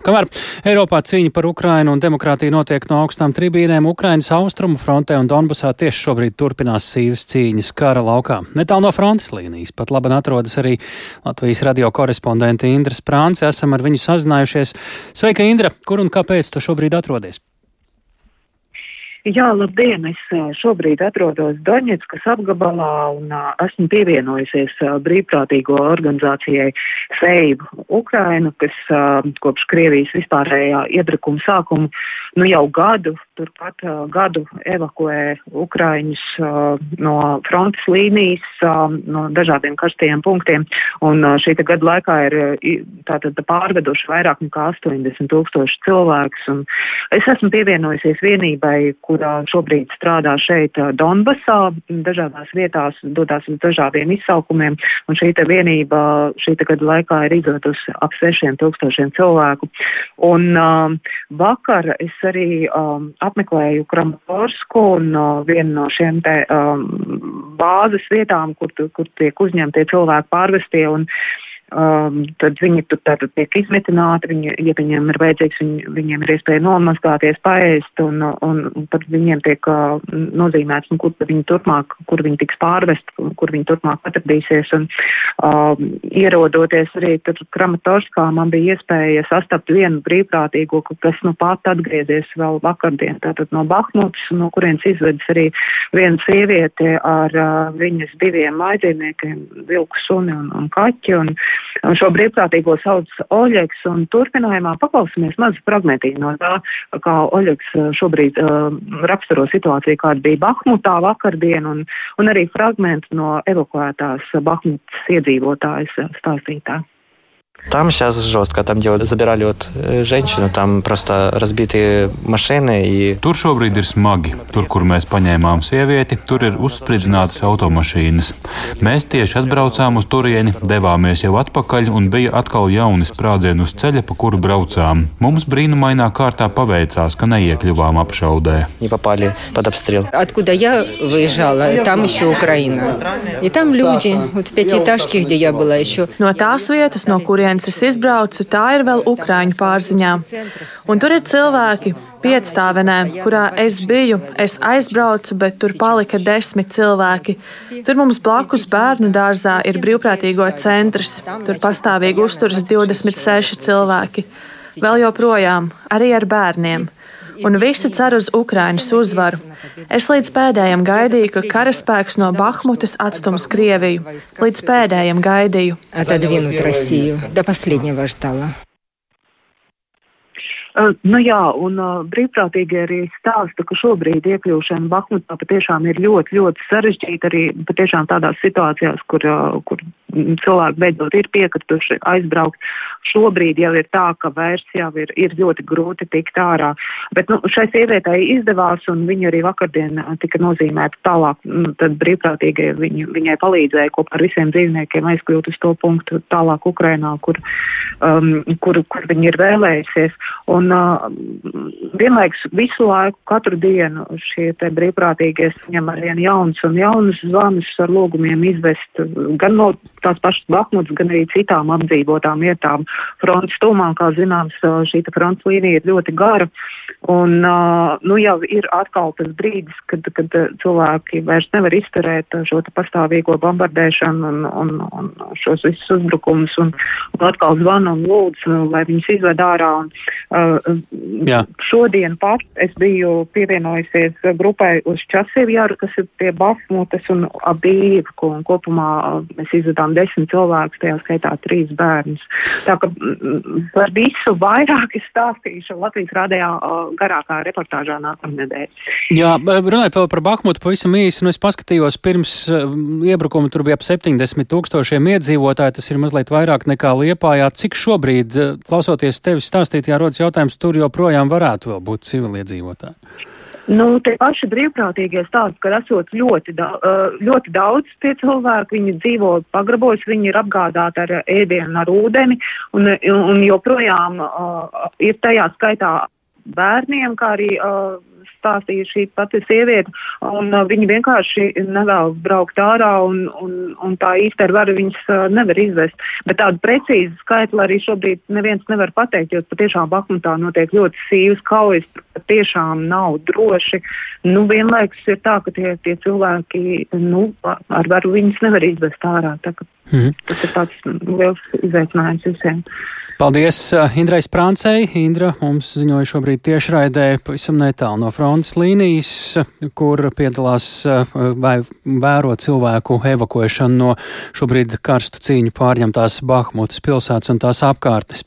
Kamēr Eiropā cīņa par Ukrainu un demokrātiju notiek no augstām tribīnēm, Ukrainas austrumu frontē un Donbasā tieši šobrīd turpinās sīvas cīņas kara laukā. Netālu no frontes līnijas pat labi atrodas arī Latvijas radio korespondente Indra Sprānce. Esam ar viņu sazinājušies. Sveika, Indra! Kur un kāpēc tu šobrīd atrodies? Jā, labdien! Es šobrīd atrodos Doņetskas apgabalā un esmu pievienojusies brīvprātīgo organizācijai Seiv Ukrainu, kas kopš Krievijas vispārējā iebrukuma sākuma nu jau gadu, turpat uh, gadu evakuē Ukraiņus uh, no frontes līnijas, uh, no dažādiem karstajiem punktiem. Un uh, šī gada laikā ir uh, tātad pārveduši vairāk nekā 80 tūkstoši cilvēkus. Un es esmu pievienojusies vienībai, kurā šobrīd strādā šeit Donbasā, dažādās vietās, dodās uz dažādiem izsaukumiem, un šī te vienība šī te gada laikā ir izdotusi ap sešiem tūkstošiem cilvēku. Un um, vakar es arī um, apmeklēju Kramatorsku un uh, vienu no šiem te um, bāzes vietām, kur, kur tiek uzņemtie cilvēki pārvestie. Un, um, tad viņi tur tātad tiek izmitināti, viņi, ja viņiem ir vajadzīgs, viņi, viņiem ir iespēja nomazgāties, paēst, un, un, un pat viņiem tiek uh, nozīmēts, un kur viņi turpmāk, kur viņi tiks pārvest, kur viņi turpmāk atradīsies, un um, ierodoties arī tur Kramatorskā, man bija iespēja sastapt vienu brīvprātīgo, kas nu pat atgriezies vēl vakardien, tātad no Bahmutas, no kurienes izvedas arī viena sieviete ar uh, viņas diviem mājdzīvniekiem, vilku suni un, un kaķi, un Šo brīvprātīgo sauc Oļegs, un turpinājumā paklausīsimies mazu fragmentiņu no tā, kā Oļegs uh, šobrīd uh, raksturo situāciju, kāda bija Bahmutā vakardien, un, un arī fragmentu no evakuētās Bahmutas iedzīvotājas stāstītā. Там сейчас жестко, там где забирали вот женщину, там просто разбитые машины. И... Tur šobrīd ir smagi. Tur, kur mēs paņēmām sievieti, tur ir uzspridzinātas automašīnas. Mēs tieši atbraucām uz turieni, devāmies jau atpakaļ un bija atkal jauni sprādzieni uz ceļa, pa kuru braucām. Mums brīnumainā kārtā paveicās, ka neiekļuvām apšaudē. Откуда я выезжала, там еще Украина. И там люди, вот в пятиэтажке, где я была еще. No tās vietas, no kuriem kurienes es izbraucu, tā ir vēl Ukrāņu pārziņā. Un tur ir cilvēki, piecstāvenē, kurā es biju. Es aizbraucu, bet tur palika desmit cilvēki. Tur mums blakus bērnu dārzā ir brīvprātīgo centrs. Tur pastāvīgi uzturas 26 cilvēki Vēl joprojām, arī ar bērniem un visi cer uz Ukraiņas uzvaru. Es līdz pēdējiem gaidīju, ka karaspēks no Bahmutas atstums Krieviju. Līdz pēdējiem gaidīju. Отодвинуть Россию. До последнего ждала. Uh, nu jā, un uh, brīvprātīgi arī stāsta, ka šobrīd iekļūšana Bahmutā patiešām ir ļoti, ļoti sarežģīta arī patiešām tādās situācijās, kur, uh, kur cilvēki beidzot ir piekrituši aizbraukt. Šobrīd jau ir tā, ka vairs jau ir, ir ļoti grūti tikt ārā. Bet nu, šai sievietei izdevās, un viņa arī vakardien tika nozīmēta tālāk. Nu, tad brīvprātīgie viņu, viņai palīdzēja kopā ar visiem dzīvniekiem aizkļūt uz to punktu tālāk Ukrainā, kur, um, kur, kur viņi ir vēlējusies. Un uh, vienlaiks visu laiku, katru dienu šie brīvprātīgie saņem ar vien jaunas un jaunas zvanus ar lūgumiem izvest gan no tās pašas Bahmutas, gan arī citām apdzīvotām vietām. Frontes tūmā, kā zināms, šī frontes līnija ir ļoti gara. Un, nu, jau ir atkal tas brīdis, kad, kad cilvēki vairs nevar izturēt šo pastāvīgo bombardēšanu un, un, un šos visus uzbrukumus un, un atkal zvanu un lūdzu, lai viņus izved ārā. Un, uh, Jā. šodien pat es biju pievienojusies grupai uz Časivjāru, kas ir pie Bahmutas un Abīvu, un kopumā mēs izvedām desmit cilvēkus, tajā skaitā trīs bērnus. Tā ka par visu vairāk es stāstīšu Latvijas rādījā garākā reportāžā nākamnedēļ. Jā, runājot vēl par Bahmutu pavisam īsi, nu es paskatījos pirms iebrukuma tur bija ap 70 tūkstošiem iedzīvotāji, tas ir mazliet vairāk nekā Liepājā. Cik šobrīd, klausoties tevis stāstīt, jārodas jautājums, tur joprojām varētu vēl būt civiliedzīvotāji? Nu, tie paši brīvprātīgie stāsta, ka esot ļoti, da, ļoti daudz tie cilvēki, viņi dzīvo pagrabos, viņi ir apgādāti ar ēdienu, ar ūdeni, un, un joprojām uh, ir tajā skaitā bērniem, kā arī uh, stāstīja šī pati sieviete, un uh, viņi vienkārši nevēlas braukt ārā, un, un, un tā īsti ar varu viņas uh, nevar izvest. Bet tādu precīzu skaitli arī šobrīd neviens nevar pateikt, jo patiešām Bakmutā notiek ļoti sīvas kaujas, patiešām nav droši. Nu, vienlaikus ir tā, ka tie, tie cilvēki, nu, ar varu viņas nevar izvest ārā. Tā, mm. Tas ir tāds liels izaicinājums visiem. Paldies uh, Indrai Sprāncei. Indra mums ziņoja šobrīd tiešraidē pavisam netālu no frontes līnijas, kur piedalās uh, vai vēro cilvēku evakuēšanu no šobrīd karstu cīņu pārņemtās Bahmutas pilsētas un tās apkārtnes.